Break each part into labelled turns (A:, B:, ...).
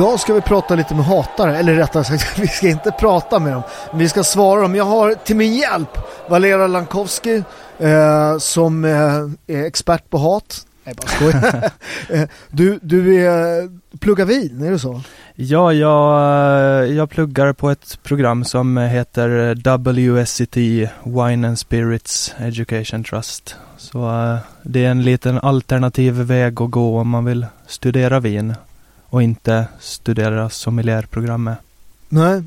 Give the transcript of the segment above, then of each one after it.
A: Idag ska vi prata lite med hatare, eller rättare sagt, vi ska inte prata med dem. Men vi ska svara dem. Jag har till min hjälp Valera Lankowski eh, som eh, är expert på hat. Nej, bara skojar. Eh, du, du är, pluggar vin, är det så?
B: Ja, jag, jag pluggar på ett program som heter WSCT Wine and Spirits Education Trust. Så uh, det är en liten alternativ väg att gå om man vill studera vin och inte studera sommelierprogrammet.
A: Nej,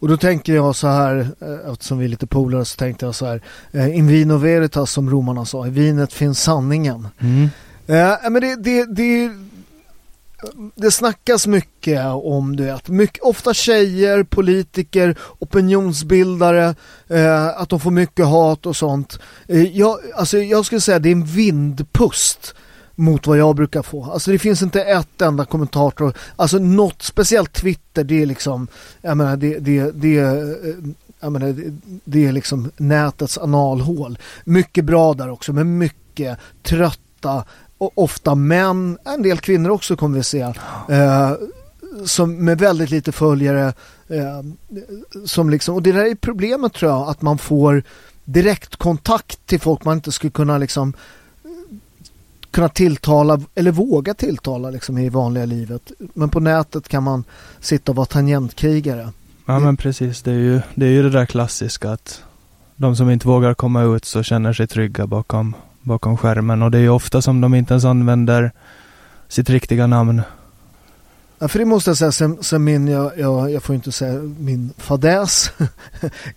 A: och då tänker jag så här, eh, eftersom vi är lite polare så tänkte jag så här, eh, in vino veritas som romarna sa, i vinet finns sanningen.
B: Mm.
A: Eh, men det, det, det, det snackas mycket om, du vet, mycket, ofta tjejer, politiker, opinionsbildare, eh, att de får mycket hat och sånt. Eh, jag, alltså, jag skulle säga det är en vindpust mot vad jag brukar få. Alltså det finns inte ett enda kommentator, alltså något, speciellt Twitter, det är liksom, jag menar det, det, det eh, jag menar, det är liksom nätets analhål. Mycket bra där också, men mycket trötta och ofta män, en del kvinnor också kommer vi se, eh, som med väldigt lite följare. Eh, som liksom, och det där är problemet tror jag, att man får direktkontakt till folk man inte skulle kunna liksom kunna tilltala eller våga tilltala liksom i vanliga livet. Men på nätet kan man sitta och vara tangentkrigare.
B: Ja men precis, det är ju det, är ju det där klassiska att de som inte vågar komma ut så känner sig trygga bakom, bakom skärmen och det är ju ofta som de inte ens använder sitt riktiga namn.
A: Ja, för det måste jag säga, sen, sen min, jag, jag, jag får inte säga min fadäs,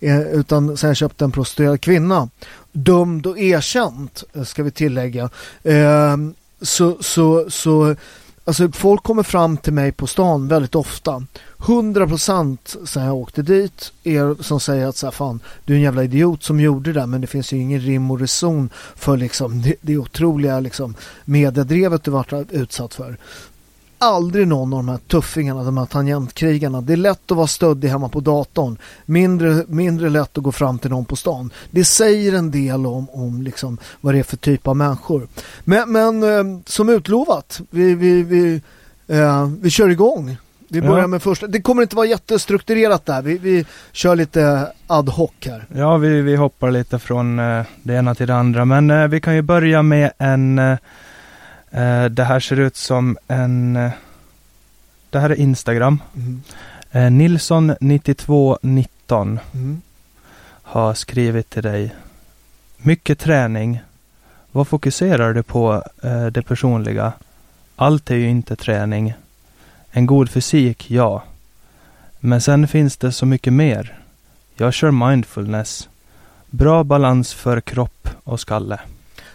A: utan sen jag köpte en prostituerad kvinna dömd och erkänt, eh, ska vi tillägga. Eh, så, så, så Alltså folk kommer fram till mig på stan väldigt ofta. 100% sen jag åkte dit är som säger att så här, fan, du är en jävla idiot som gjorde det där men det finns ju ingen rim och reson för liksom det, det otroliga liksom mediedrevet du varit utsatt för aldrig någon av de här tuffingarna, de här tangentkrigarna. Det är lätt att vara stöddig hemma på datorn. Mindre, mindre lätt att gå fram till någon på stan. Det säger en del om, om liksom vad det är för typ av människor. Men, men eh, som utlovat, vi, vi, vi, eh, vi kör igång. Vi börjar ja. med första. Det kommer inte vara jättestrukturerat där. Vi, vi kör lite ad hoc här.
B: Ja, vi, vi hoppar lite från eh, det ena till det andra. Men eh, vi kan ju börja med en eh, det här ser ut som en... Eh, det här är Instagram. Mm. Eh, Nilsson9219 mm. har skrivit till dig. Mycket träning. Vad fokuserar du på eh, det personliga? Allt är ju inte träning. En god fysik, ja. Men sen finns det så mycket mer. Jag kör mindfulness. Bra balans för kropp och skalle.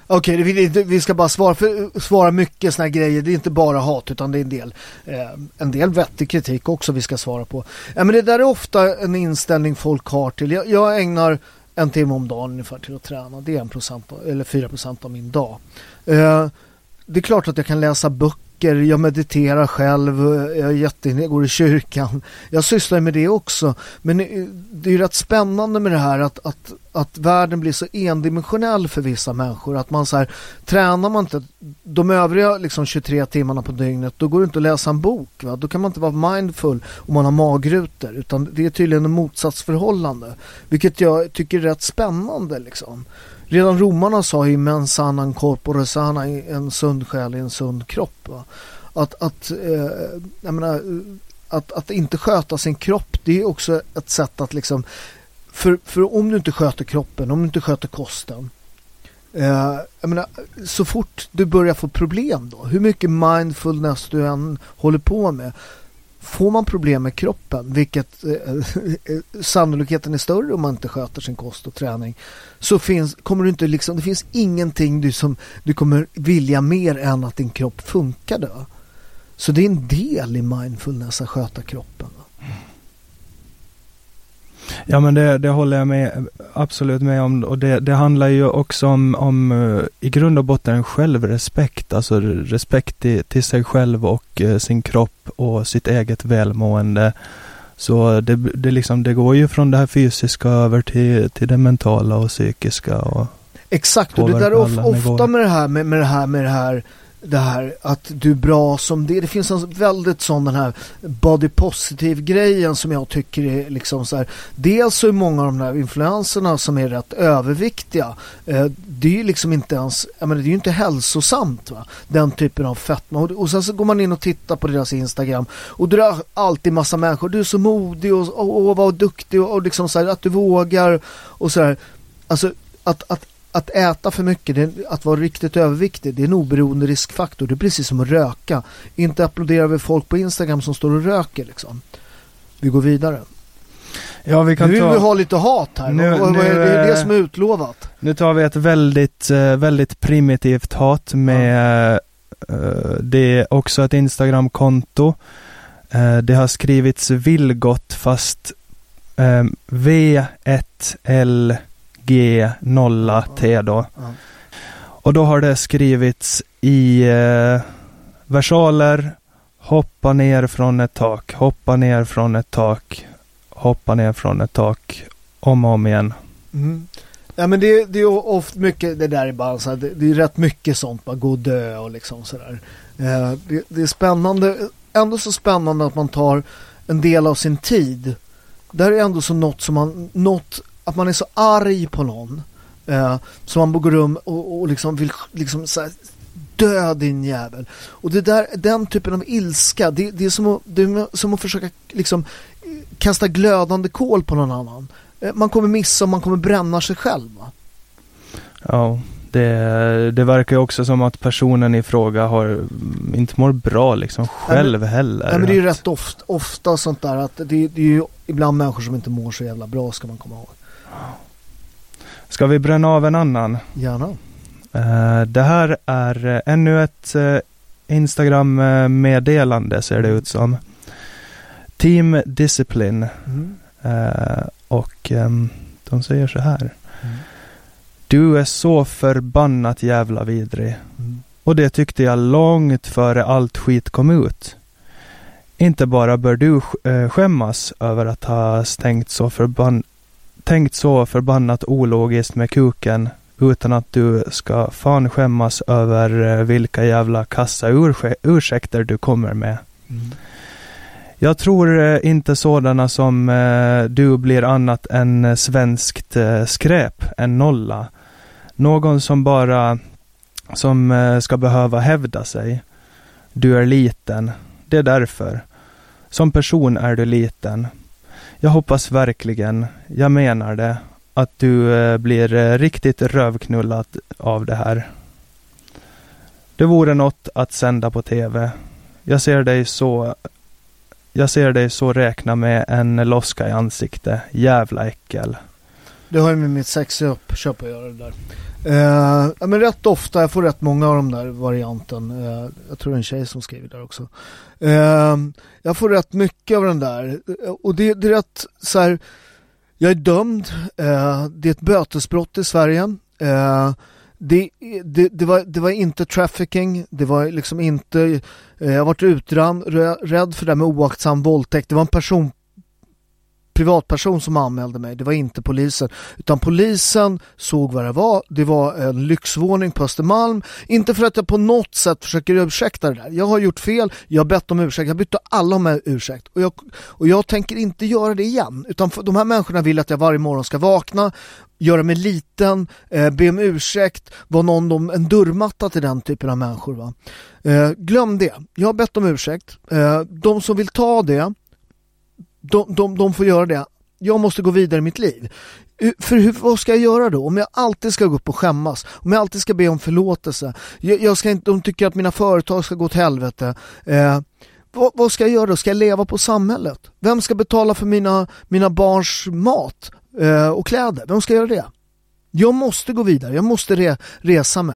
A: Okej, vi, vi ska bara svara, för, svara mycket sådana grejer. Det är inte bara hat utan det är en del, eh, en del vettig kritik också vi ska svara på. Ja, men det där är ofta en inställning folk har till. Jag, jag ägnar en timme om dagen ungefär till att träna. Det är en procent eller fyra procent av min dag. Eh, det är klart att jag kan läsa böcker böcker, jag mediterar själv, jag, är jätte, jag går i kyrkan. Jag sysslar med det också. Men eh, det är ju rätt spännande med det här att, att, att världen blir så endimensionell för vissa människor. Att man så här, tränar man inte de övriga liksom 23 timmarna på dygnet, då går det inte att läsa en bok. Va? Då kan man inte vara mindful om man har magrutor. Utan det är tydligen ett motsatsförhållande. Vilket jag tycker är rätt spännande liksom. Redan romarna sa ju mens sanan corpore sana, en sund själ i en sund kropp. Va? Att, att, eh, jag menar, att, att inte sköta sin kropp, det är också ett sätt att liksom, för, för om du inte sköter kroppen, om du inte sköter kosten, eh, jag menar, så fort du börjar få problem då, hur mycket mindfulness du än håller på med, Får man problem med kroppen, vilket eh, eh, sannolikheten är större om man inte sköter sin kost och träning, så finns, kommer du inte liksom, det finns ingenting du, som, du kommer vilja mer än att din kropp funkar då. Så det är en del i mindfulness att sköta kroppen.
B: Ja men det, det håller jag med, absolut med om och det, det handlar ju också om, om uh, i grund och botten självrespekt, alltså respekt till, till sig själv och uh, sin kropp och sitt eget välmående. Så det, det, liksom, det går ju från det här fysiska över till, till det mentala och psykiska. Och
A: Exakt, och det där är ofta med det här med, med det här med det här det här att du är bra som det. Det finns en väldigt sån den här body positive grejen som jag tycker är liksom så här. Dels så är många av de här influenserna som är rätt överviktiga. Eh, det är ju liksom inte ens, jag menar det är ju inte hälsosamt va. Den typen av fetma. Och, och sen så går man in och tittar på deras Instagram och det är alltid massa människor. Du är så modig och, och, och vad duktig och, och liksom så här, att du vågar och så här. Alltså att, att att äta för mycket, att vara riktigt överviktig, det är en oberoende riskfaktor. Det är precis som att röka. Inte applåderar vi folk på Instagram som står och röker liksom. Vi går vidare.
B: Ja, vi kan
A: nu vill
B: ta...
A: vi ha lite hat här. Nu, och, nu, det är det som är utlovat.
B: Nu tar vi ett väldigt, eh, väldigt primitivt hat med ja. uh, det är också ett Instagramkonto. Det har skrivits Vilgot fast uh, V1L G, nolla, T då. Och då har det skrivits i eh, versaler, hoppa ner från ett tak, hoppa ner från ett tak, hoppa ner från ett tak, om och om igen.
A: Mm. Ja men det, det är ofta mycket, det där är bara så här, det, det, är rätt mycket sånt, bara gå och dö och liksom sådär. Eh, det, det är spännande, ändå så spännande att man tar en del av sin tid. Det här är ändå så något som man, något att man är så arg på någon eh, så man går rum och, och liksom vill liksom så här, dö din jävel. Och det där, den typen av ilska, det, det, är, som att, det är som att försöka liksom kasta glödande kol på någon annan. Eh, man kommer missa och man kommer bränna sig själv. Va?
B: Ja, det, det verkar ju också som att personen i fråga har inte mår bra liksom själv
A: nej,
B: heller.
A: Nej, men det är ju rätt ofta, ofta sånt där att det, det är ju ibland människor som inte mår så jävla bra ska man komma ihåg.
B: Ska vi bränna av en annan?
A: Gärna.
B: Uh, det här är uh, ännu ett uh, Instagram-meddelande ser det ut som. Team Discipline. Mm. och um, de säger så här. Mm. Du är så förbannat jävla vidrig. Mm. Och det tyckte jag långt före allt skit kom ut. Inte bara bör du skämmas över att ha stängt så förbann tänkt så förbannat ologiskt med kuken utan att du ska fan skämmas över eh, vilka jävla kassa ursäkter du kommer med. Mm. Jag tror eh, inte sådana som eh, du blir annat än svenskt skräp, en nolla. Någon som bara som ska behöva hävda sig. Du är liten. Det är därför. Som person är du liten. Jag hoppas verkligen, jag menar det, att du eh, blir eh, riktigt rövknullad av det här. Det vore något att sända på TV. Jag ser dig så jag ser dig så räkna med en loska i ansikte. Jävla äckel.
A: Det har ju med mitt sexköp att göra det där. Uh, ja, men rätt ofta, jag får rätt många av de där varianten. Uh, jag tror det är en tjej som skriver där också. Uh, jag får rätt mycket av den där. Och det, det är rätt så här, jag är dömd. det är ett bötesbrott i Sverige. Det, det, det, var, det var inte trafficking, det var liksom inte, jag har varit utrann, rädd för det med oaktsam våldtäkt. Det var en person privatperson som anmälde mig, det var inte polisen. Utan polisen såg vad det var. Det var en lyxvåning på Östermalm. Inte för att jag på något sätt försöker ursäkta det där. Jag har gjort fel, jag har bett om ursäkt, jag har bett alla om ursäkt. Och jag, och jag tänker inte göra det igen. Utan de här människorna vill att jag varje morgon ska vakna, göra mig liten, eh, be om ursäkt, vara någon, de, en dörrmatta till den typen av människor. Va? Eh, glöm det. Jag har bett om ursäkt. Eh, de som vill ta det de, de, de får göra det. Jag måste gå vidare i mitt liv. För hur, vad ska jag göra då? Om jag alltid ska gå upp och skämmas, om jag alltid ska be om förlåtelse, jag, jag ska inte, de tycker att mina företag ska gå åt helvete. Eh, vad, vad, ska jag göra då? Ska jag leva på samhället? Vem ska betala för mina, mina barns mat eh, och kläder? Vem ska göra det? Jag måste gå vidare, jag måste re, resa mig.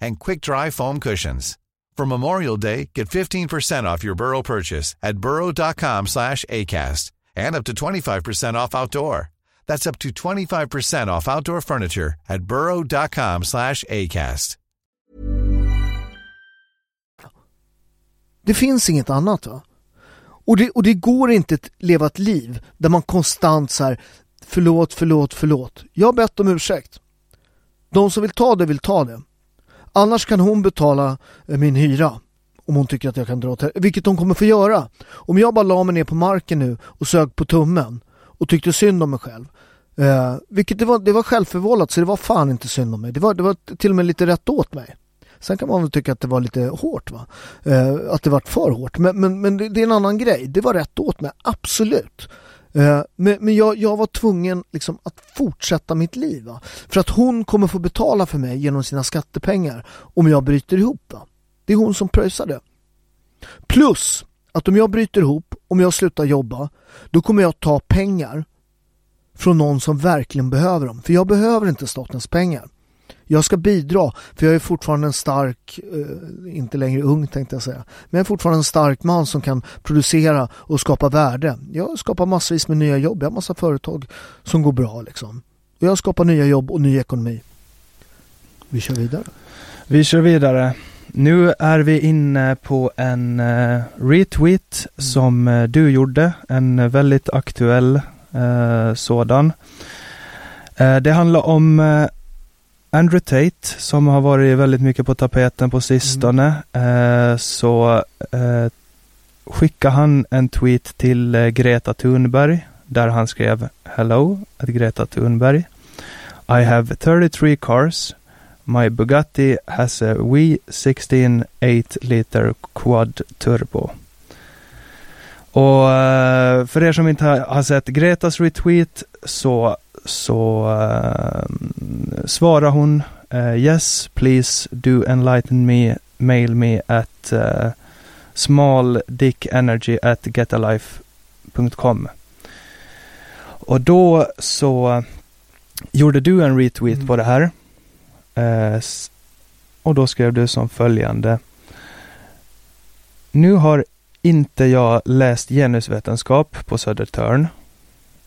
C: and quick-dry foam cushions. For Memorial Day, get 15% off your Burrow purchase at burrow.com slash ACAST and up to 25% off outdoor. That's up to 25% off outdoor furniture at burrow.com slash ACAST.
A: Det finns inget annat va? Och det, och det går inte att leva ett liv där man konstant så här förlåt, förlåt, förlåt. Jag har bett om ursäkt. De som vill ta det vill ta det. Annars kan hon betala eh, min hyra om hon tycker att jag kan dra åt vilket hon kommer få göra. Om jag bara la mig ner på marken nu och sög på tummen och tyckte synd om mig själv. Eh, vilket det var, det var självförvållat så det var fan inte synd om mig. Det var, det var till och med lite rätt åt mig. Sen kan man väl tycka att det var lite hårt va. Eh, att det var för hårt. Men, men, men det, det, är en annan grej. Det var rätt åt mig, absolut. Eh, men, men jag, jag, var tvungen liksom att fortsätta mitt liv. Va? För att hon kommer få betala för mig genom sina skattepengar om jag bryter ihop. Va? Det är hon som pröjsar det. Plus att om jag bryter ihop, om jag slutar jobba, då kommer jag ta pengar från någon som verkligen behöver dem. För jag behöver inte statens pengar. Jag ska bidra, för jag är fortfarande en stark, eh, inte längre ung tänkte jag säga, men jag är fortfarande en stark man som kan producera och skapa värde. Jag skapar massvis med nya jobb, jag har massa företag som går bra liksom. Och jag skapar nya jobb och ny ekonomi. Vi kör vidare.
B: Vi kör vidare. Nu är vi inne på en uh, retweet mm. som uh, du gjorde, en väldigt aktuell uh, sådan. det handlar om Andrew Tate som har varit väldigt mycket på tapeten på sistone mm. eh, så eh, skickade han en tweet till eh, Greta Thunberg där han skrev Hello at Greta Thunberg. I have 33 cars. My Bugatti has a wee 16 8 liter quad turbo. Och eh, för er som inte har sett Gretas retweet så så uh, svarar hon uh, Yes, please do enlighten me, mail me at uh, smalldickenergy at getalife.com. Och då så gjorde du en retweet mm. på det här. Uh, och då skrev du som följande. Nu har inte jag läst genusvetenskap på Södertörn,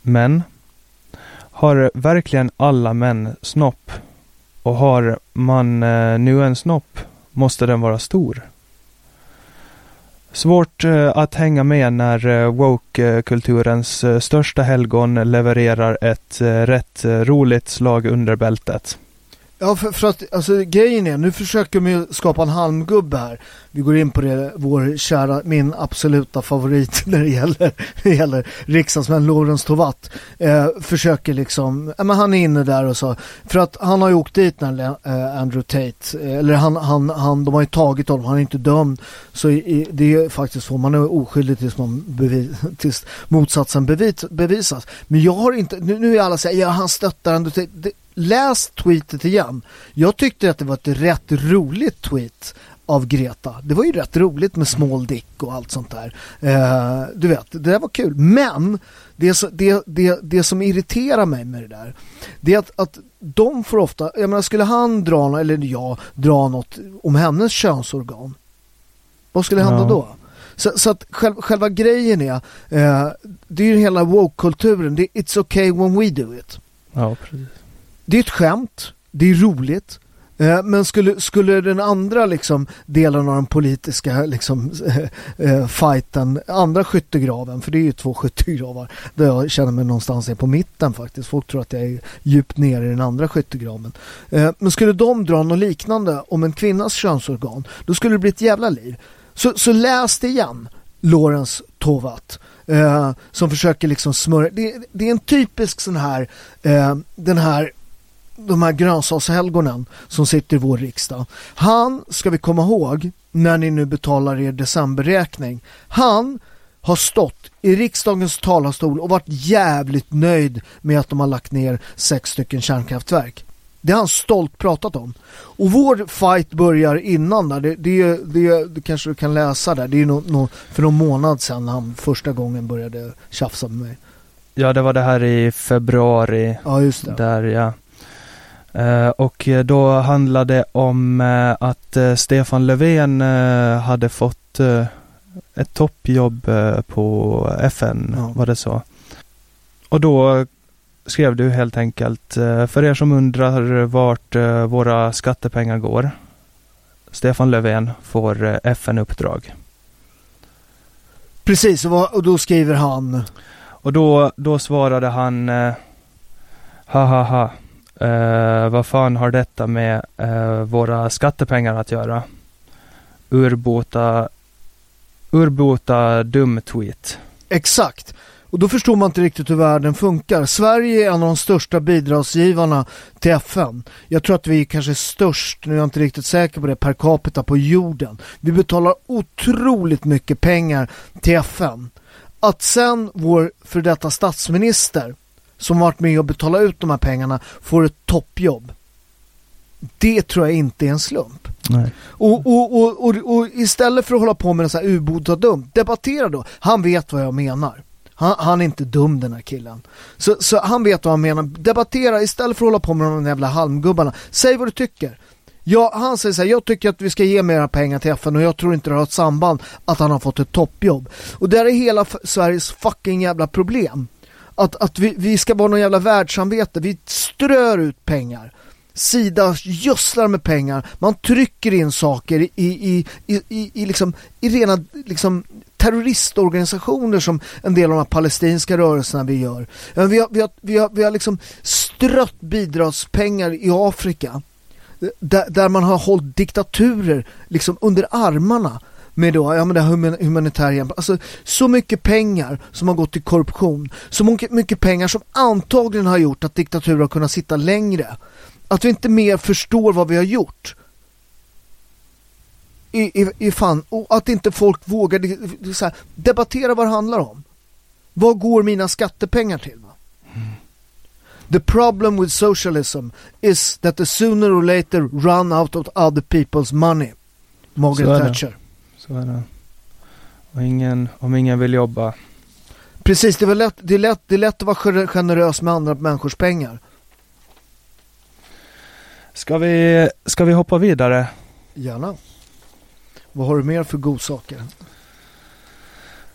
B: men har verkligen alla män snopp? Och har man eh, nu en snopp måste den vara stor. Svårt eh, att hänga med när eh, woke-kulturens eh, största helgon levererar ett eh, rätt eh, roligt slag under bältet.
A: Ja, för, för att alltså, grejen är, nu försöker de ju skapa en halmgubbe här. Vi går in på det, vår kära, min absoluta favorit när det gäller, när det gäller riksdagsmän, Lorentz Tovatt. Eh, försöker liksom, ja men han är inne där och så. För att han har ju åkt dit när eh, Andrew Tate, eh, eller han, han, han, de har ju tagit honom, han är inte dömd. Så i, det är faktiskt så, man är oskyldig tills, man bevis, tills motsatsen bevis, bevisas. Men jag har inte, nu, nu är alla säger, ja han stöttar Andrew Tate. Det, läs tweetet igen. Jag tyckte att det var ett rätt roligt tweet av Greta. Det var ju rätt roligt med small dick och allt sånt där. Eh, du vet, det där var kul. Men det, det, det, det som irriterar mig med det där, det är att, att de får ofta, jag menar skulle han dra, eller jag, dra något om hennes könsorgan, vad skulle hända ja. då? Så, så, att själv, själva grejen är, eh, det är ju hela woke-kulturen, it's okay when we do it.
B: Ja, precis
A: det är ett skämt, det är roligt. Eh, men skulle, skulle den andra liksom, delen av den politiska liksom, äh, fighten, andra skyttegraven, för det är ju två skyttegravar, där jag känner mig någonstans på mitten faktiskt. Folk tror att jag är djupt nere i den andra skyttegraven. Äh, men skulle de dra något liknande om en kvinnas könsorgan, då skulle det bli ett jävla liv. Så, så läs det igen, Lorentz Tovatt. Eh, som försöker liksom smörja. Det, det, är en typisk sån här, den här de här grönsakshelgonen som sitter i vår riksdag. Han, ska vi komma ihåg, när ni nu betalar er decemberräkning, han har stått i riksdagens talarstol och varit jävligt nöjd med att de har lagt ner sex stycken kärnkraftverk. Det har han stolt pratat om. Och vår fight börjar innan där. Det, det, det, det kanske du kan läsa där. Det är no, no, för någon månad sedan han första gången började tjafsa med mig.
B: Ja, det var det här i februari.
A: Ja, just det.
B: Där, ja. Uh, och då handlade det om uh, att uh, Stefan Löfven hade fått ett toppjobb på FN, ja. var det så. Och då skrev du helt enkelt, för er som undrar vart våra skattepengar går, Stefan Löfven får FN-uppdrag.
A: Precis, och då skriver han?
B: Och då, då svarade han, ha ha ha, Uh, vad fan har detta med uh, våra skattepengar att göra? Urbota, urbota dum tweet.
A: Exakt. Och då förstår man inte riktigt hur världen funkar. Sverige är en av de största bidragsgivarna till FN. Jag tror att vi kanske är störst, nu är jag inte riktigt säker på det, per capita på jorden. Vi betalar otroligt mycket pengar till FN. Att sen vår för detta statsminister som varit med och betalat ut de här pengarna får ett toppjobb. Det tror jag inte är en slump.
B: Nej.
A: Och, och, och, och, och istället för att hålla på med en sån här ubåta dum, debattera då. Han vet vad jag menar. Han, han, är inte dum den här killen. Så, så han vet vad han menar. Debattera istället för att hålla på med de jävla halmgubbarna. Säg vad du tycker. Ja, han säger så här, jag tycker att vi ska ge mera pengar till FN och jag tror inte det har ett samband att han har fått ett toppjobb. Och det är hela Sveriges fucking jävla problem att, att vi, vi ska vara någon jävla världssamvete. Vi strör ut pengar. Sida gödslar med pengar. Man trycker in saker i, i, i, i, i, liksom, i rena liksom, terroristorganisationer som en del av de här palestinska rörelserna vi gör. Vi har, vi har, vi har, vi har liksom strött bidragspengar i Afrika eh, där, där man har hållit diktaturer liksom under armarna med då, ja men det här humanitär hjälp. Alltså så mycket pengar som har gått till korruption. Så mycket, pengar som antagligen har gjort att diktaturer har kunnat sitta längre. Att vi inte mer förstår vad vi har gjort. I, i, i fan, och att inte folk vågar så här, debattera vad det handlar om. Vad går mina skattepengar till? Va? The problem with socialism is that the sooner or later run out of other people's money. Margaret Thatcher.
B: Så är det. Och ingen, om ingen vill jobba.
A: Precis, det är, lätt, det, är lätt, det är lätt att vara generös med andra människors pengar.
B: Ska vi, ska vi hoppa vidare?
A: Gärna. Vad har du mer för godsaker?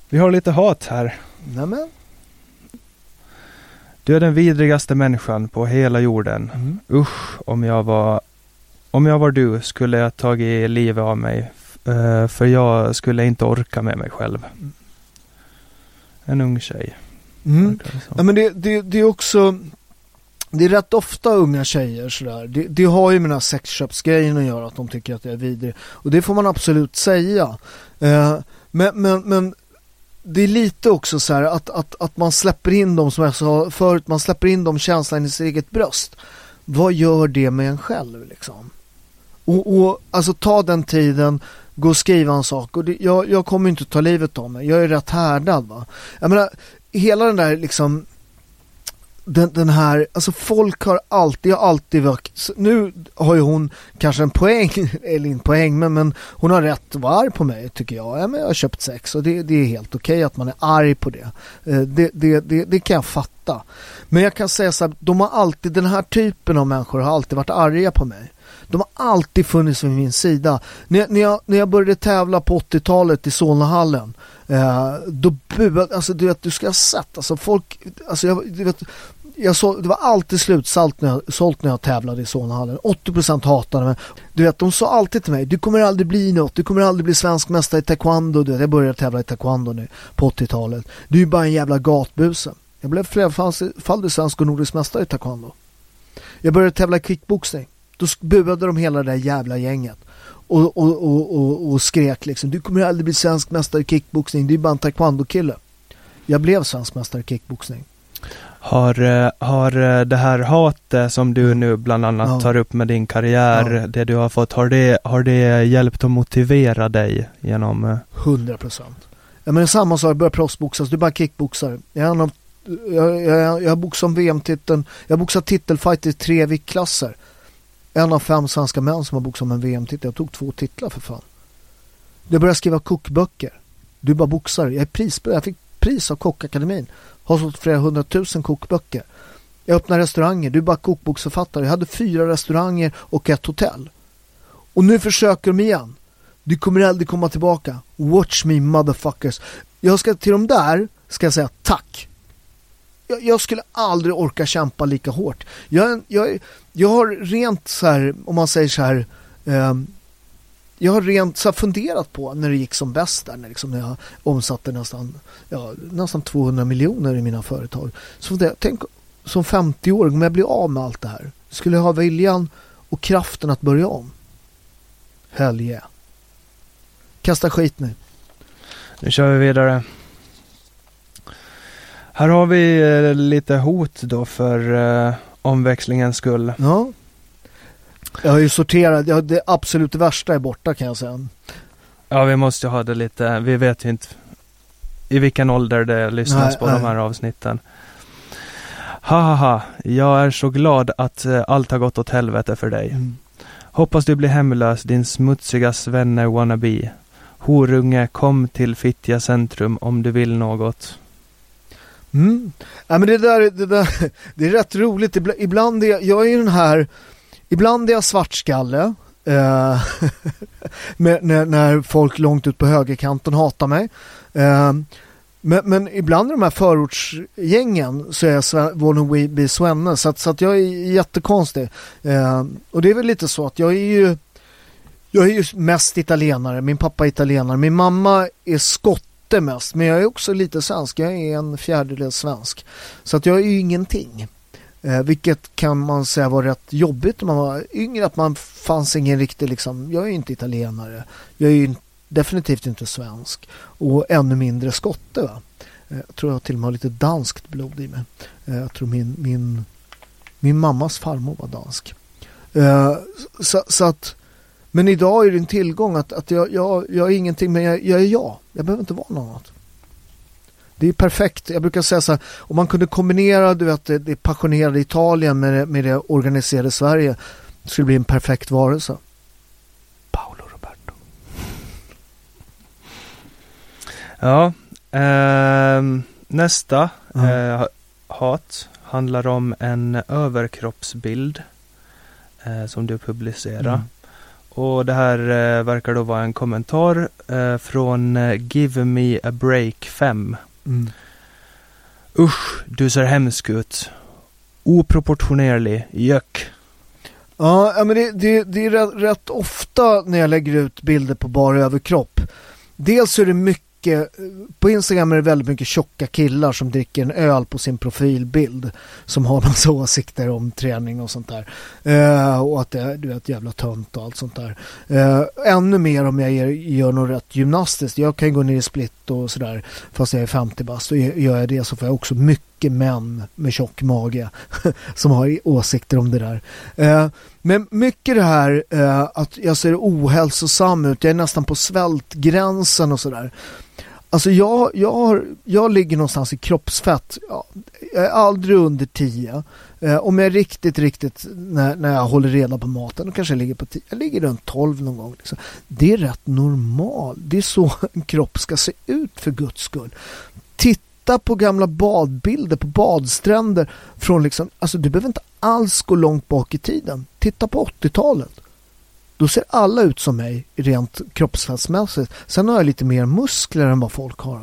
B: Vi har lite hat här.
A: Nämen.
B: Du är den vidrigaste människan på hela jorden. Mm. Usch, om jag var om jag var du skulle jag tagit livet av mig Uh, för jag skulle inte orka med mig själv. En ung tjej.
A: Mm. Ja, men det, det, det är också det är rätt ofta unga tjejer sådär. Det, det har ju med den här sexköpsgrejen att göra att de tycker att det är vidrig. Och det får man absolut säga. Eh, men, men, men det är lite också så här att, att, att man släpper in dem som jag sa förut, man släpper in dem känslan i sitt eget bröst. Vad gör det med en själv liksom? Och, och alltså ta den tiden, gå och skriva en sak och det, jag, jag kommer inte ta livet av mig. Jag är rätt härdad va. Jag menar, hela den där liksom den, den här, alltså folk har alltid, har alltid varit, nu har ju hon kanske en poäng, eller inte poäng, men, men hon har rätt att vara arg på mig tycker jag. Ja, men jag har köpt sex och det, det är helt okej okay att man är arg på det. Eh, det, det, det. det, kan jag fatta. Men jag kan säga så här, de har alltid, den här typen av människor har alltid varit arga på mig. De har alltid funnits vid min sida. När, när, jag, när jag började tävla på 80-talet i Solnahallen eh, då buade, alltså du vet, du ska ha sett, alltså folk, alltså jag, du vet, jag så, det var alltid slutsålt när jag, sålt när jag tävlade i Solnahallen. 80% hatade mig. Du vet, de sa alltid till mig, du kommer aldrig bli något, du kommer aldrig bli svensk mästare i taekwondo. Du vet, jag började tävla i taekwondo nu på 80-talet. Du är bara en jävla gatbuse. Jag blev flerfaldig svensk och nordisk mästare i taekwondo. Jag började tävla i kickboxning. Då buade de hela det där jävla gänget. Och, och, och, och, och skrek liksom, du kommer aldrig bli svensk mästare i kickboxning, du är bara en taekwondo-kille. Jag blev svensk mästare i kickboxning.
B: Har, eh, har eh, det här hatet som du nu bland annat ja. tar upp med din karriär, ja. det du har fått, har det, har det hjälpt att motivera dig genom?
A: 100 eh? procent. Ja men samma sak, börja proffsboxas, du är bara kickboxare. Jag, har, jag, jag, jag har boxat VM-titeln, jag har boxat titelfight i tre viktklasser. En av fem svenska män som har boxat om en VM-titel. Jag tog två titlar för fan. Jag började skriva kokböcker. Du är bara boxare. Jag, är pris, jag fick pris av Kockakademin. Har sålt flera hundratusen kokböcker. Jag öppnar restauranger. Du är bara kokboksförfattare. Jag hade fyra restauranger och ett hotell. Och nu försöker de igen. Du kommer aldrig komma tillbaka. Watch me motherfuckers. Jag ska till de där ska jag säga tack. Jag, jag skulle aldrig orka kämpa lika hårt. Jag, jag, jag har rent så här, om man säger så här, eh, jag har rent så funderat på när det gick som bäst där, när, liksom, när jag omsatte nästan, ja, nästan 200 miljoner i mina företag. Så det, tänk som 50-åring, om jag blir av med allt det här, skulle jag ha viljan och kraften att börja om? Hell yeah. Kasta skit nu.
B: Nu kör vi vidare. Här har vi eh, lite hot då för eh, omväxlingens skull.
A: Ja. Jag har ju sorterat, ja, det absolut värsta är borta kan jag säga.
B: Ja, vi måste ha det lite, vi vet ju inte i vilken ålder det lyssnas nej, på nej. de här avsnitten. Ha ha ha, jag är så glad att uh, allt har gått åt helvete för dig. Mm. Hoppas du blir hemlös, din smutsiga svenne wannabe. Horunge, kom till Fittja centrum om du vill något.
A: Mm. Ja, men det där, det där det är rätt roligt. Ibland är jag är den här Ibland är jag svartskalle. Eh, när, när, folk långt ut på högerkanten hatar mig. Eh, men, men, ibland i de här förortsgängen så är jag wannabe Svenne så att, så att jag är jättekonstig. Eh, och det är väl lite så att jag är ju jag är ju mest italienare, min pappa är italienare, min mamma är skott mest men jag är också lite svensk, jag är en fjärdedel svensk. Så att jag är ju ingenting. Eh, vilket kan man säga var rätt jobbigt när man var yngre. Att man fanns ingen riktig liksom, jag är ju inte italienare. Jag är ju definitivt inte svensk. Och ännu mindre skotte. Va? Eh, jag tror jag till och med har lite danskt blod i mig. Eh, jag tror min, min, min mammas farmor var dansk. Eh, så, så, att men idag är det en tillgång att, att jag, jag, jag är ingenting men jag, jag är jag. Jag behöver inte vara något annat. Det är perfekt. Jag brukar säga så här, om man kunde kombinera du vet, det, det passionerade Italien med det, med det organiserade Sverige det skulle bli en perfekt varelse.
B: Paolo Roberto. Ja, eh, nästa mm. eh, hat handlar om en överkroppsbild eh, som du publicerar. Mm. Och det här eh, verkar då vara en kommentar eh, från eh, Give Me A Break 5. Mm. Usch, du ser hemsk ut. Oproportionerlig, jök.
A: Ja, men det, det, det är rätt, rätt, ofta när jag lägger ut bilder på bara överkropp. Dels är det mycket mycket, på Instagram är det väldigt mycket tjocka killar som dricker en öl på sin profilbild. Som har massa åsikter om träning och sånt där. Eh, och att det du är ett jävla tönt och allt sånt där. Eh, ännu mer om jag gör, gör något rätt gymnastiskt. Jag kan gå ner i split och sådär fast jag är 50 bast. Och gör jag det så får jag också mycket mycket män med tjock mage som har åsikter om det där. Eh, men mycket det här eh, att jag ser ohälsosam ut, jag är nästan på svältgränsen och sådär. Alltså jag, jag, har, jag ligger någonstans i kroppsfett, ja, jag är aldrig under 10. Eh, om jag är riktigt, riktigt, när, när jag håller reda på maten, då kanske jag ligger på 10. Jag ligger runt 12 någon gång. Liksom. Det är rätt normalt. Det är så en kropp ska se ut för guds skull. Titta titta på gamla badbilder på badstränder från liksom, alltså du behöver inte alls gå långt bak i tiden. Titta på 80-talet. Då ser alla ut som mig rent kroppsfettsmässigt. Sen har jag lite mer muskler än vad folk har.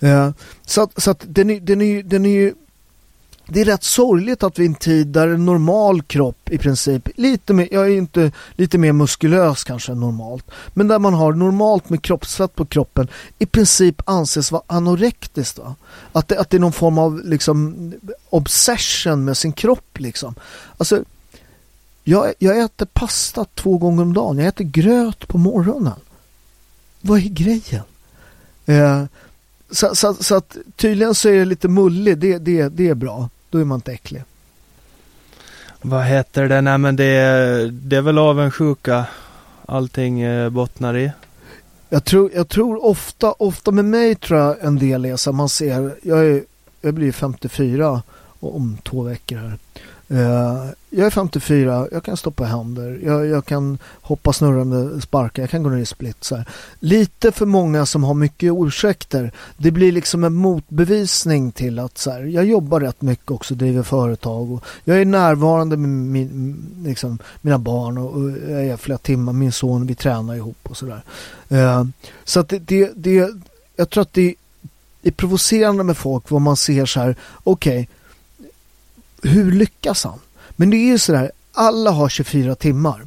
A: Eh, så att, så att den, är, den, är, den är ju det är rätt sorgligt att vi i en tid där en normal kropp i princip, lite mer, jag är inte lite mer muskulös kanske än normalt, men där man har normalt med kroppsfett på kroppen i princip anses vara anorektiskt. Va? Att, det, att det är någon form av liksom obsession med sin kropp liksom. Alltså, jag, jag äter pasta två gånger om dagen, jag äter gröt på morgonen. Vad är grejen? Eh, så, så, så, att tydligen så är det lite mullig, det, det, det är bra. Då är man inte äcklig.
B: Vad heter det? Nej men det, det är väl avundsjuka allting eh, bottnar i.
A: Jag tror, jag tror ofta, ofta med mig tror jag en del är så man ser, jag, är, jag blir 54 om två veckor här. Eh, jag är 54, jag kan stoppa händer, jag, jag kan hoppa snurrande sparka, jag kan gå ner i split. Så här. Lite för många som har mycket ursäkter. Det blir liksom en motbevisning till att så här, jag jobbar rätt mycket också, driver företag och jag är närvarande med min, liksom, mina barn och, och jag är flera timmar, min son, vi tränar ihop och sådär. Uh, eh, så att det, det, det, jag tror att det är provocerande med folk vad man ser så här, okej, okay, hur lyckas han? Men det är ju sådär, alla har 24 timmar.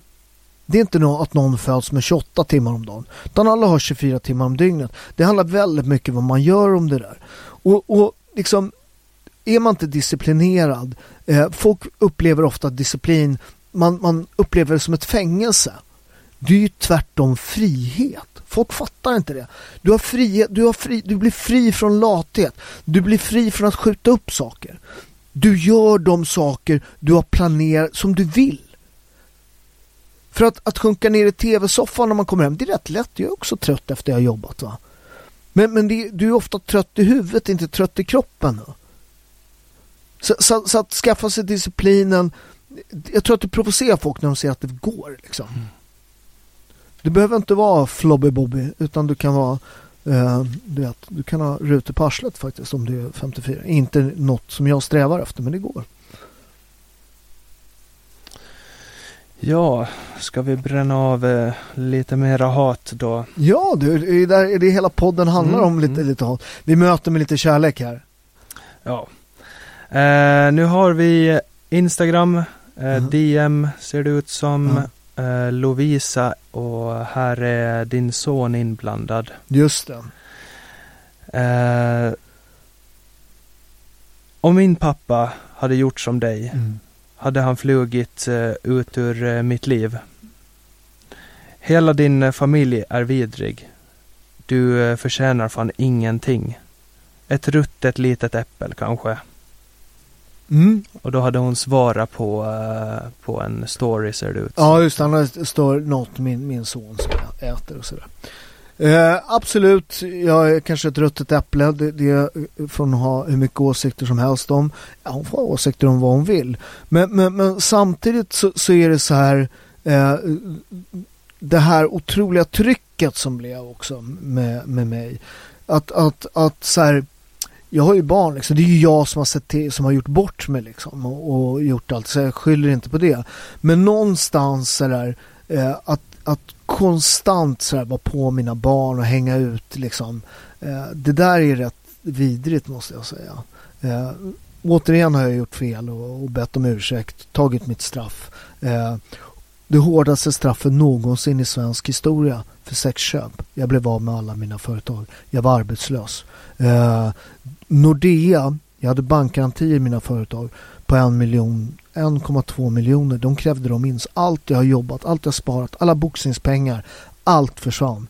A: Det är inte att någon föds med 28 timmar om dagen. Utan alla har 24 timmar om dygnet. Det handlar väldigt mycket om vad man gör om det där. Och, och liksom, är man inte disciplinerad, eh, folk upplever ofta disciplin, man, man upplever det som ett fängelse. Det är ju tvärtom frihet. Folk fattar inte det. Du, har frihet, du, har fri, du blir fri från lathet. Du blir fri från att skjuta upp saker. Du gör de saker du har planerat som du vill. För att, att sjunka ner i tv-soffan när man kommer hem, det är rätt lätt. Jag är också trött efter jag har jobbat. Va? Men, men det, du är ofta trött i huvudet, inte trött i kroppen. Så, så, så, att skaffa sig disciplinen. Jag tror att det provocerar folk när de ser att det går. Liksom. Mm. Du behöver inte vara flobby bobby utan du kan vara Uh, du, vet, du kan ha rutor på arslet faktiskt om du är 54. Inte något som jag strävar efter men det går.
B: Ja, ska vi bränna av eh, lite mera hat då?
A: Ja, du, det är där det hela podden handlar mm, om, lite, mm. lite hat. Vi möter med lite kärlek här.
B: Ja. Eh, nu har vi Instagram, eh, mm. DM ser det ut som eh, Lovisa och här är din son inblandad.
A: Just det.
B: Eh, om min pappa hade gjort som dig mm. hade han flugit eh, ut ur eh, mitt liv. Hela din eh, familj är vidrig. Du eh, förtjänar fan ingenting. Ett ruttet litet äppel kanske. Mm. Och då hade hon svarat på, uh, på en story ser det ut
A: Ja just det, står något min, min son som jag äter och sådär. Uh, absolut, jag är kanske ett ruttet äpple. Det, det får hon ha hur mycket åsikter som helst om. Ja, hon får ha åsikter om vad hon vill. Men, men, men samtidigt så, så, är det så här uh, det här otroliga trycket som blev också med, med mig. Att, att, att så här jag har ju barn liksom. Det är ju jag som har sett till, som har gjort bort mig liksom och, och gjort allt så jag skyller inte på det. Men någonstans sådär eh, att, att konstant sådär vara på mina barn och hänga ut liksom. Eh, det där är rätt vidrigt måste jag säga. Eh, återigen har jag gjort fel och, och bett om ursäkt, tagit mitt straff. Eh, det hårdaste straffet någonsin i svensk historia för sexköp. Jag blev av med alla mina företag. Jag var arbetslös. Eh, Nordea, jag hade bankgarantier i mina företag på en miljon, 1,2 miljoner. De krävde de in. Allt jag har jobbat, allt jag har sparat, alla boxningspengar, allt försvann.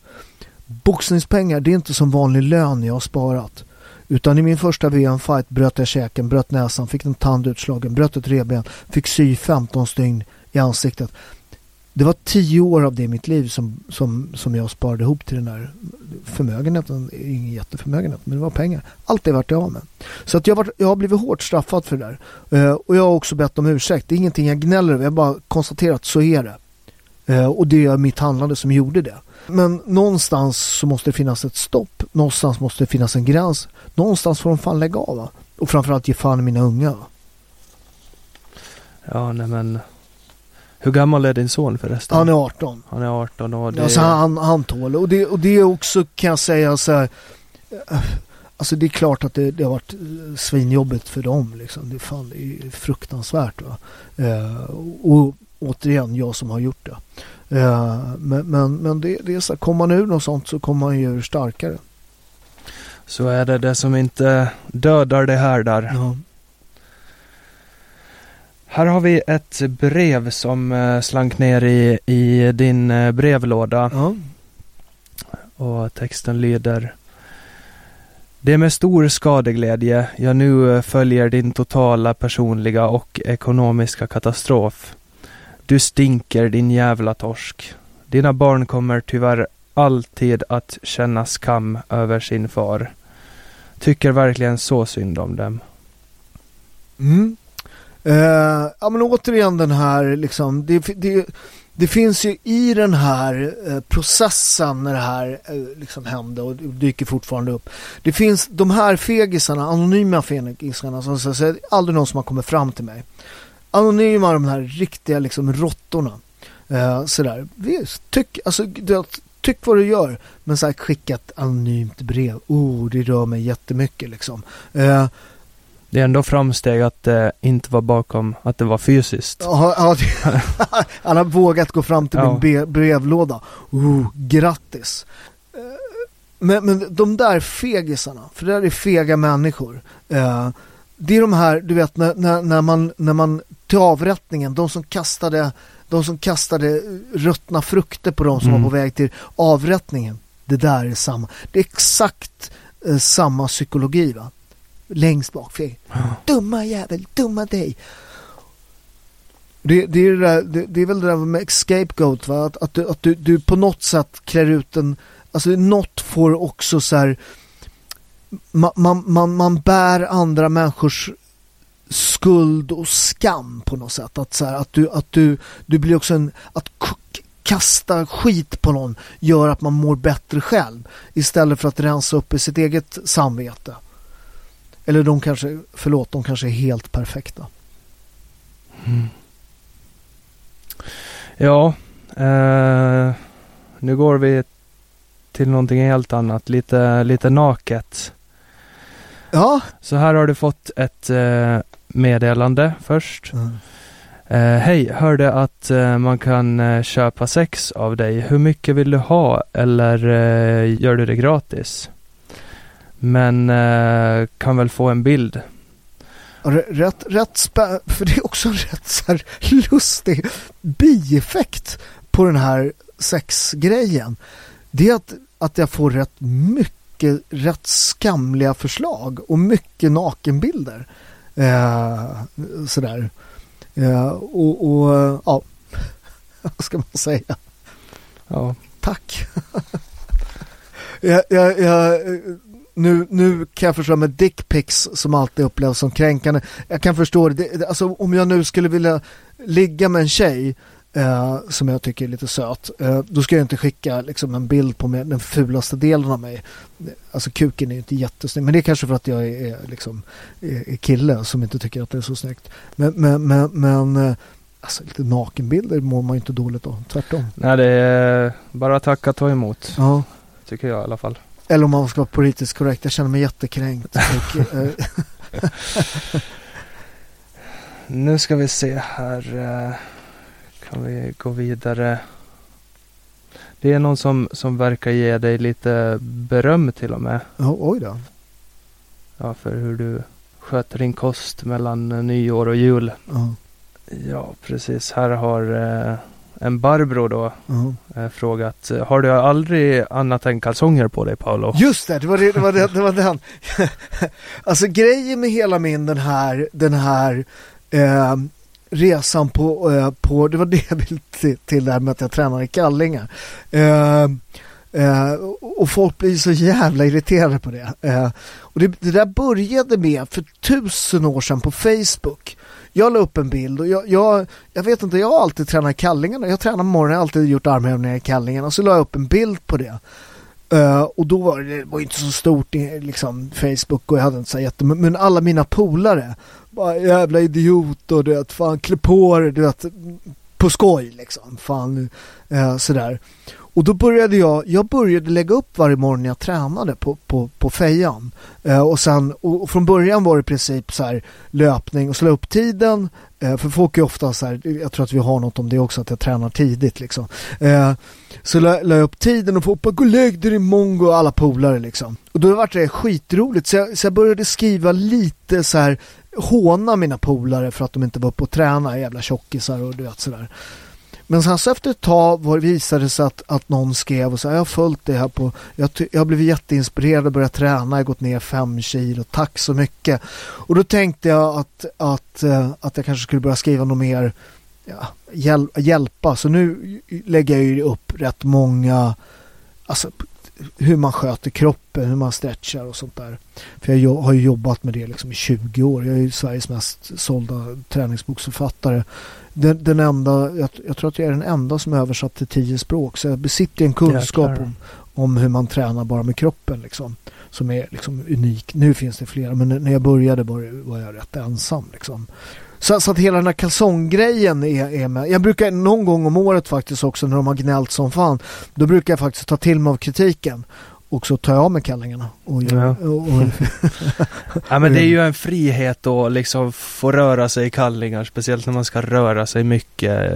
A: Boxningspengar, det är inte som vanlig lön jag har sparat. Utan i min första VM-fight bröt jag käken, bröt näsan, fick en tand utslagen, bröt ett revben, fick sy 15 stygn i ansiktet. Det var tio år av det i mitt liv som, som, som jag sparade ihop till den här förmögenheten. Ingen jätteförmögenhet, men det var pengar. Allt det vart jag av med. Så att jag, var, jag har blivit hårt straffad för det där. Uh, och jag har också bett om ursäkt. Det är ingenting jag gnäller över. Jag bara konstaterat att så är det. Uh, och det är mitt handlande som gjorde det. Men någonstans så måste det finnas ett stopp. Någonstans måste det finnas en gräns. Någonstans får de fan lägga av. Va? Och framförallt ge fan i mina unga. Va?
B: Ja, nej men. Hur gammal är din son förresten?
A: Han är 18.
B: Han är 18 och det...
A: Alltså han, han tål och det. Och det är också kan jag säga så här. Alltså det är klart att det, det har varit svinjobbigt för dem. Liksom. Det, fan, det är fruktansvärt. Va? Eh, och återigen jag som har gjort det. Eh, men men, men det, det är så här, kommer man ur något sånt så kommer man ju starkare.
B: Så är det det som inte dödar det här där.
A: Ja.
B: Här har vi ett brev som eh, slank ner i, i din eh, brevlåda.
A: Ja.
B: Och texten lyder Det är med stor skadeglädje jag nu eh, följer din totala personliga och ekonomiska katastrof. Du stinker din jävla torsk. Dina barn kommer tyvärr alltid att känna skam över sin far. Tycker verkligen så synd om dem.
A: Mm. Eh, ja men återigen den här liksom, det, det, det finns ju i den här eh, processen när det här eh, liksom hände och dyker fortfarande upp. Det finns de här fegisarna, anonyma fegisarna som säger aldrig någon som har kommit fram till mig. Anonyma de här riktiga liksom råttorna. Eh, sådär, Visst, tyck, alltså, tyck vad du gör men så här, skicka ett anonymt brev. Oh, det rör mig jättemycket liksom. Eh,
B: det är ändå framsteg att det inte var bakom, att det var fysiskt.
A: Ja, ja han har vågat gå fram till ja. min brevlåda. Oh, grattis! Eh, men, men de där fegisarna, för det där är fega människor. Eh, det är de här, du vet, när, när, när, man, när man till avrättningen, de som kastade de som kastade ruttna frukter på de som mm. var på väg till avrättningen. Det där är samma. Det är exakt eh, samma psykologi va längst bak. För dumma jävel, dumma dig. Det, det, är, det, det, det är väl det där med scapegoat va? Att, att, du, att du, du på något sätt klär ut en, alltså något får också så här, man, man, man, man bär andra människors skuld och skam på något sätt. Att, så här, att, du, att du, du blir också en, att kasta skit på någon gör att man mår bättre själv istället för att rensa upp i sitt eget samvete. Eller de kanske, förlåt, de kanske är helt perfekta.
B: Mm. Ja, eh, nu går vi till någonting helt annat, lite, lite naket.
A: Ja.
B: Så här har du fått ett eh, meddelande först. Mm. Eh, Hej, hörde att eh, man kan eh, köpa sex av dig. Hur mycket vill du ha eller eh, gör du det gratis? Men eh, kan väl få en bild.
A: Rätt, rätt spä för det är också en rätt så här lustig bieffekt på den här sexgrejen. Det är att, att jag får rätt mycket rätt skamliga förslag och mycket nakenbilder. Eh, sådär. Eh, och, och ja, vad ska man säga?
B: Ja.
A: Tack. jag, jag, jag nu, nu kan jag förstå med dickpics som alltid upplevs som kränkande. Jag kan förstå det. Alltså om jag nu skulle vilja ligga med en tjej eh, som jag tycker är lite söt. Eh, då ska jag inte skicka liksom, en bild på mig, den fulaste delen av mig. Alltså kuken är ju inte jättesnygg. Men det är kanske för att jag är, är, liksom, är kille som inte tycker att det är så snyggt. Men, men, men, men eh, Alltså lite nakenbilder mår man ju inte dåligt av, tvärtom.
B: Nej det är bara tacka ta emot.
A: Ja.
B: Tycker jag i alla fall.
A: Eller om man ska vara politiskt korrekt, jag känner mig jättekränkt. Eh,
B: nu ska vi se här. Eh, kan vi gå vidare. Det är någon som, som verkar ge dig lite beröm till och med.
A: Ja, oj då.
B: Ja, för hur du sköter din kost mellan nyår och jul.
A: Ja,
B: Ja, precis. Här har eh, en Barbro då
A: ja.
B: eh, frågat. eh, Har du aldrig annat än kalsonger på dig Paolo?
A: Just det, det var, det, det, var, det, det var den. alltså grejen med hela min den här, den här eh, resan på, eh, på, det var det jag ville till, till det här med att jag tränar i kallingar. Eh, eh, och folk blir så jävla irriterade på det. Eh, och det, det där började med för tusen år sedan på Facebook. Jag la upp en bild och jag, jag, jag vet inte, jag har alltid tränat i kallingarna. Jag tränar på morgonen, jag har alltid gjort armhävningar i kallingarna. Och så la jag upp en bild på det. Uh, och då var det, det var inte så stort liksom, Facebook och jag hade inte så jätte, men alla mina polare bara jävla idiot och du vet, fan klä på dig, du vet, på skoj liksom, fan uh, sådär. Och då började jag, jag började lägga upp varje morgon när jag tränade på, på, på fejan. Eh, och sen, och, och från början var det i princip så här löpning och slå upp tiden. Eh, för folk är ofta så här, jag tror att vi har något om det också, att jag tränar tidigt liksom. Eh, så la, la jag upp tiden och folk bara, gå och lägg dig i mongo och alla polare liksom. Och då vart det skitroligt så jag, så jag började skriva lite så här håna mina polare för att de inte var uppe och tränade, jävla tjockisar och du vet sådär. Men sen så efter ett tag var, visade det sig att, att någon skrev och sa jag har följt det här på, jag, jag har blivit jätteinspirerad och börjat träna, jag har gått ner fem kilo, tack så mycket. Och då tänkte jag att, att, eh, att jag kanske skulle börja skriva något mer, ja, hjäl, hjälpa. Så nu lägger jag ju upp rätt många, alltså hur man sköter kroppen, hur man stretchar och sånt där. För jag har ju jobbat med det liksom i 20 år. Jag är ju Sveriges mest sålda träningsboksförfattare. Den, den enda, jag, jag tror att jag är den enda som är översatt till tio språk. Så jag besitter en kunskap om, om hur man tränar bara med kroppen liksom. Som är liksom unik. Nu finns det flera men när jag började var jag rätt ensam liksom. Så, så att hela den här kalsonggrejen är, är med. Jag brukar någon gång om året faktiskt också när de har gnällt som fan. Då brukar jag faktiskt ta till mig av kritiken. Och så tar jag av mig kallingarna. Och gör,
B: Ja.
A: och, och,
B: Ja men det är ju en frihet att liksom få röra sig i kallingar, speciellt när man ska röra sig mycket.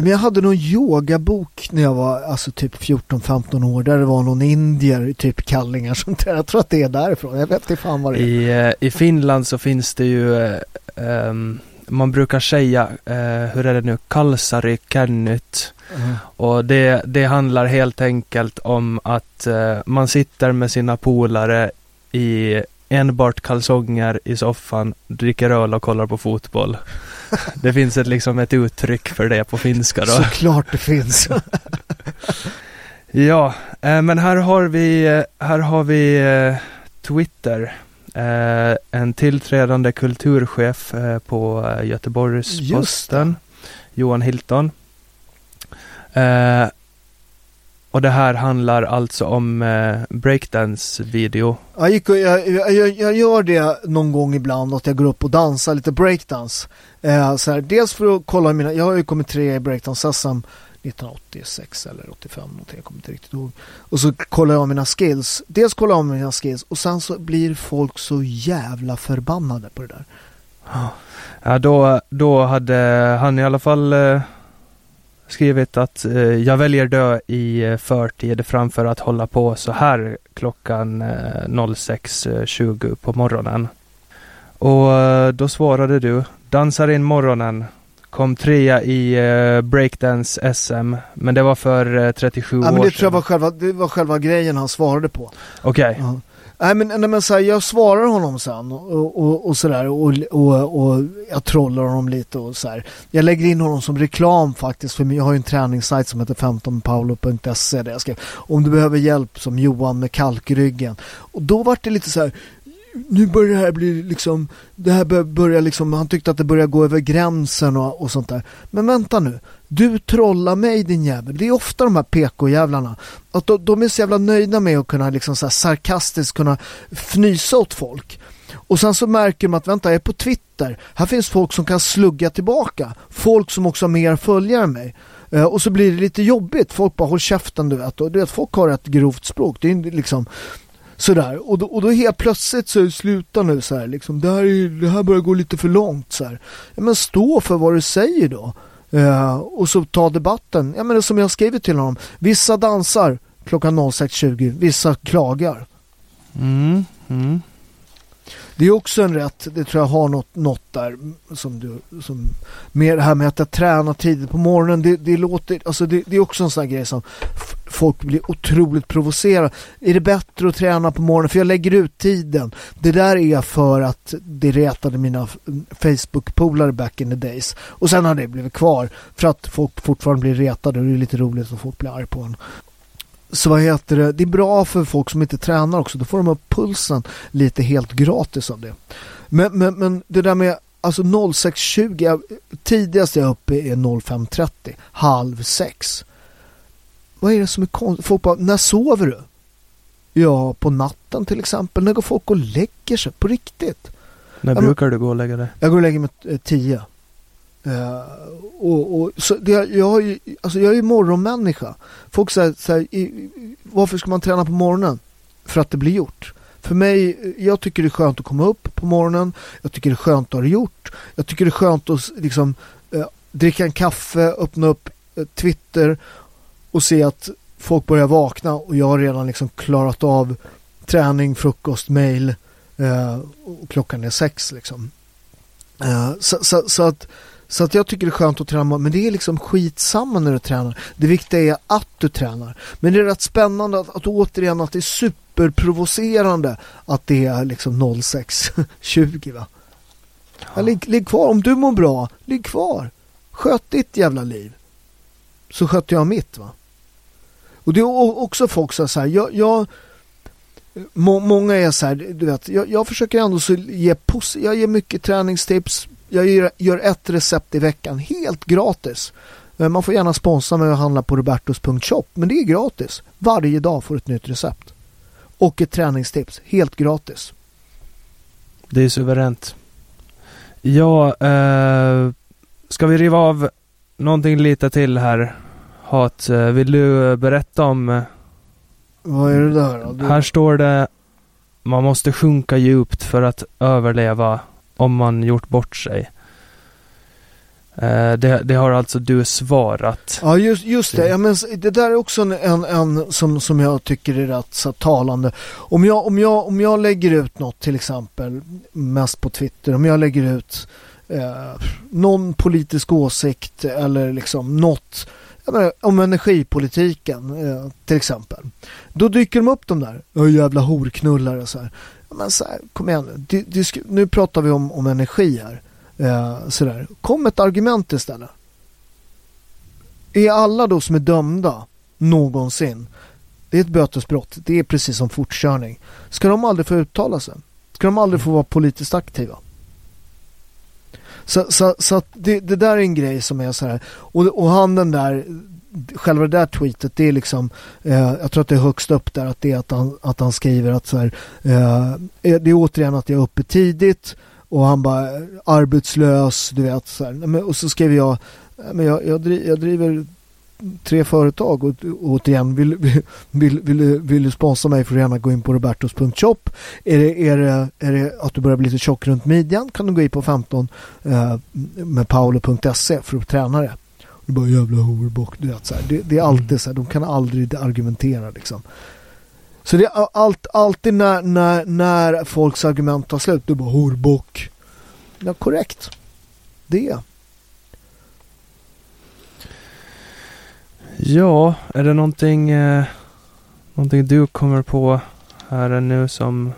A: Men jag hade någon yogabok när jag var alltså typ 14-15 år där det var någon indier typ kallingar som Jag tror att det är därifrån. Jag vet inte fan vad det är.
B: I, eh, I Finland så finns det ju, ehm, man brukar säga, eh, hur är det nu, kalsari kännyt.
A: Mhm.
B: Och det, det handlar helt enkelt om att eh, man sitter med sina polare i enbart kalsonger i soffan, dricker öl och kollar på fotboll. Det finns ett, liksom ett uttryck för det på finska då.
A: Såklart det finns.
B: Ja, eh, men här har vi, eh, här har vi eh, Twitter. En tillträdande kulturchef på Göteborgs-Posten, Johan Hilton. Och det här handlar alltså om eh, breakdance-video.
A: Jag, gick och, jag, jag, jag gör det någon gång ibland att jag går upp och dansar lite breakdance. Eh, så här, dels för att kolla mina, jag har ju kommit tre i breakdance-SM 1986 eller 85 någonting, jag kommer inte riktigt ihåg. Och så kollar jag mina skills. Dels kollar jag mina skills och sen så blir folk så jävla förbannade på det där.
B: Ja, då, då hade han i alla fall eh, skrivit att eh, jag väljer dö i eh, förtid framför att hålla på så här klockan eh, 06.20 på morgonen. Och eh, då svarade du, dansar in morgonen, kom trea i eh, breakdance SM, men det var för eh, 37
A: Ja, men
B: år
A: det tror jag
B: sedan.
A: var själva, det var själva grejen han svarade på.
B: Okej,
A: Ja. Nej men, nej, men så här, jag svarar honom sen och, och, och sådär och, och, och jag trollar honom lite och så här. Jag lägger in honom som reklam faktiskt för jag har ju en träningssajt som heter 15paolo.se där jag skrev om du behöver hjälp som Johan med kalkryggen. Och då vart det lite så här nu börjar det här bli liksom, det här bör- börjar liksom, han tyckte att det börjar gå över gränsen och, och sånt där. Men vänta nu, du trollar mig din jävel. Det är ofta de här PK-jävlarna. Att de, de är så jävla nöjda med att kunna liksom så här sarkastiskt kunna fnysa åt folk. Och sen så märker de att vänta, jag är på Twitter. Här finns folk som kan slugga tillbaka. Folk som också har mer följare än mig. Eh, och så blir det lite jobbigt. Folk bara håll käften du vet. Och du vet, folk har ett grovt språk. Det är liksom sådär. Och då, och då helt plötsligt så är det sluta nu så här liksom. Det här, är, det här börjar gå lite för långt så här. Ja, men stå för vad du säger då. Eh, och så ta debatten. Ja, men som jag skriver till honom. Vissa dansar klockan 06.20, vissa klagar.
B: Mm, mm.
A: Det är också en rätt, det tror jag har något, något där som du, som, med det här med att jag tränar tidigt på morgonen, det, det låter, alltså det, det, är också en sån här grej som folk blir otroligt provocerade. Är det bättre att träna på morgonen? För jag lägger ut tiden. Det där är för att det retade mina Facebook-polare back in the days. Och sen har det blivit kvar för att folk fortfarande blir retade och det är lite roligt att folk blir arg på en. Så vad heter det? Det är bra för folk som inte tränar också. Då får de upp pulsen lite helt gratis av det. Men, men, men det där med alltså 06.20, tidigast jag är uppe är 05.30, halv sex. Vad är det som är konstigt? Folk bara, när sover du? Ja, på natten till exempel. När går folk och lägger sig? På riktigt?
B: När brukar du gå och lägga dig?
A: Jag går och lägger mig eh, tio. Uh, och, och, så det, jag, är, alltså jag är ju morgonmänniska. Folk säger så här, i, varför ska man träna på morgonen? För att det blir gjort. För mig, jag tycker det är skönt att komma upp på morgonen. Jag tycker det är skönt att ha det gjort. Jag tycker det är skönt att liksom, uh, dricka en kaffe, öppna upp uh, Twitter och se att folk börjar vakna och jag har redan liksom klarat av träning, frukost, mail och klockan är sex liksom. så, så, så att så att jag tycker det är skönt att träna, men det är liksom skitsamma när du tränar. Det viktiga är att du tränar. Men det är rätt spännande att, att återigen att det är superprovocerande att det är liksom 06.20 va. Ja. Ligg, ligg kvar, om du mår bra, ligg kvar. Sköt ditt jävla liv. Så sköter jag mitt va. Och det är också folk som säger, jag, jag må, många är så här, du vet, jag, jag försöker ändå så ge, jag ger mycket träningstips, jag gör, ett recept i veckan helt gratis. Eh, man får gärna sponsra mig och handla på robertos.shop men det är gratis. Varje dag får du ett nytt recept. Och ett träningstips, helt gratis.
B: Det är suveränt. Ja, eh, ska vi riva av någonting lite till här? Hat, eh, vill du berätta om... Eh,
A: Vad är det där?
B: Du... Här står det man måste sjunka djupt för att överleva om man gjort bort sig. Eh, det, det, har alltså du svarat.
A: Ja just, just det, ja, men det där är också en, en, en, som, som jag tycker är rätt så talande. Om jag, om, jag, om jag lägger ut något till exempel, mest på Twitter, om jag lägger ut eh, någon politisk åsikt eller liksom något menar, om energipolitiken eh, till exempel. Då dyker de upp de där, jävla horknullare så här men så här, kom igen nu. nu pratar vi om, om energi här. Eh, sådär. Kom ett argument istället. Är alla då som är dömda någonsin, det är ett bötesbrott, det är precis som fortkörning. Ska de aldrig få uttala sig? Ska de aldrig få vara politiskt aktiva? Så, så, så att det, det, där är en grej som är så här. Och, och han den där själva det där tweetet, det är liksom, eh, jag tror att det är högst upp där, att det är att han, att han skriver att så här, eh, eh det är återigen att jag är uppe tidigt och han bara eh, arbetslös, du vet så här. Och så skriver jag, men jag, jag, driver, jag driver tre företag och, återigen vill, vill, vill, vill, vill du sponsra mig får du gärna gå in på robertos.shop är det, är, det, är det att du börjar bli lite tjock runt midjan kan du gå in på 15 eh, med paolo.se för att träna det det är bara jävla horbock. Du vet, så här. Det, det, är alltid så här, de kan aldrig argumentera liksom. Så det är allt, alltid när, när, när folks argument tar slut, du bara horbock. Ja, korrekt. Det.
B: Ja, är det någonting, eh, någonting du kommer på här nu som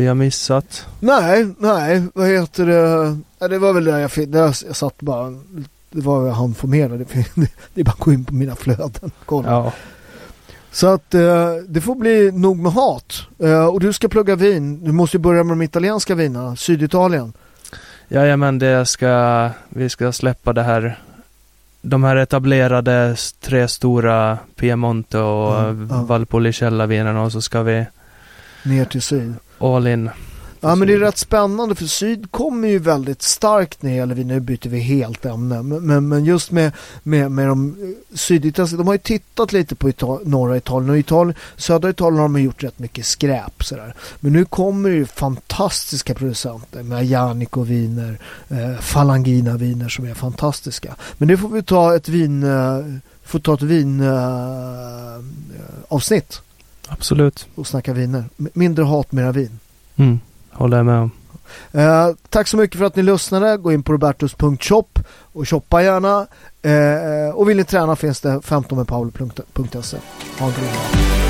B: vi har missat?
A: Nej, nej, vad heter det? Ja, det var väl där jag, där jag satt bara, det var jag han förmedlade. Det är bara att gå in på mina flöden. Kolla. Ja. Så att eh, det får bli nog med hat. Eh, och du ska plugga vin. Du måste ju börja med de italienska vinerna, Syditalien.
B: Jajamän, det ska, vi ska släppa det här. De här etablerade tre stora Piemonte och mm. Valpolicella vinerna och så ska vi
A: ner till syd.
B: All in.
A: Ja men det är rätt spännande för Syd kommer ju väldigt starkt när det gäller. Nu byter vi helt ämne. Men, men, men just med, med, med de eh, syditalienska, de har ju tittat lite på Ital norra Italien och Italien, södra Italien har de gjort rätt mycket skräp sådär. Men nu kommer det ju fantastiska producenter med Janico-viner, eh, Falangina-viner som är fantastiska. Men nu får vi ta ett vin, eh, får ta ett vin eh, eh avsnitt.
B: Absolut.
A: Och snacka viner. Mindre hat, mera vin.
B: Mm. Håller jag med om.
A: Eh, tack så mycket för att ni lyssnade. Gå in på robertus.shop och shoppa gärna. Eh, och vill ni träna finns det 15medpaolo.se. Ha en grym dag.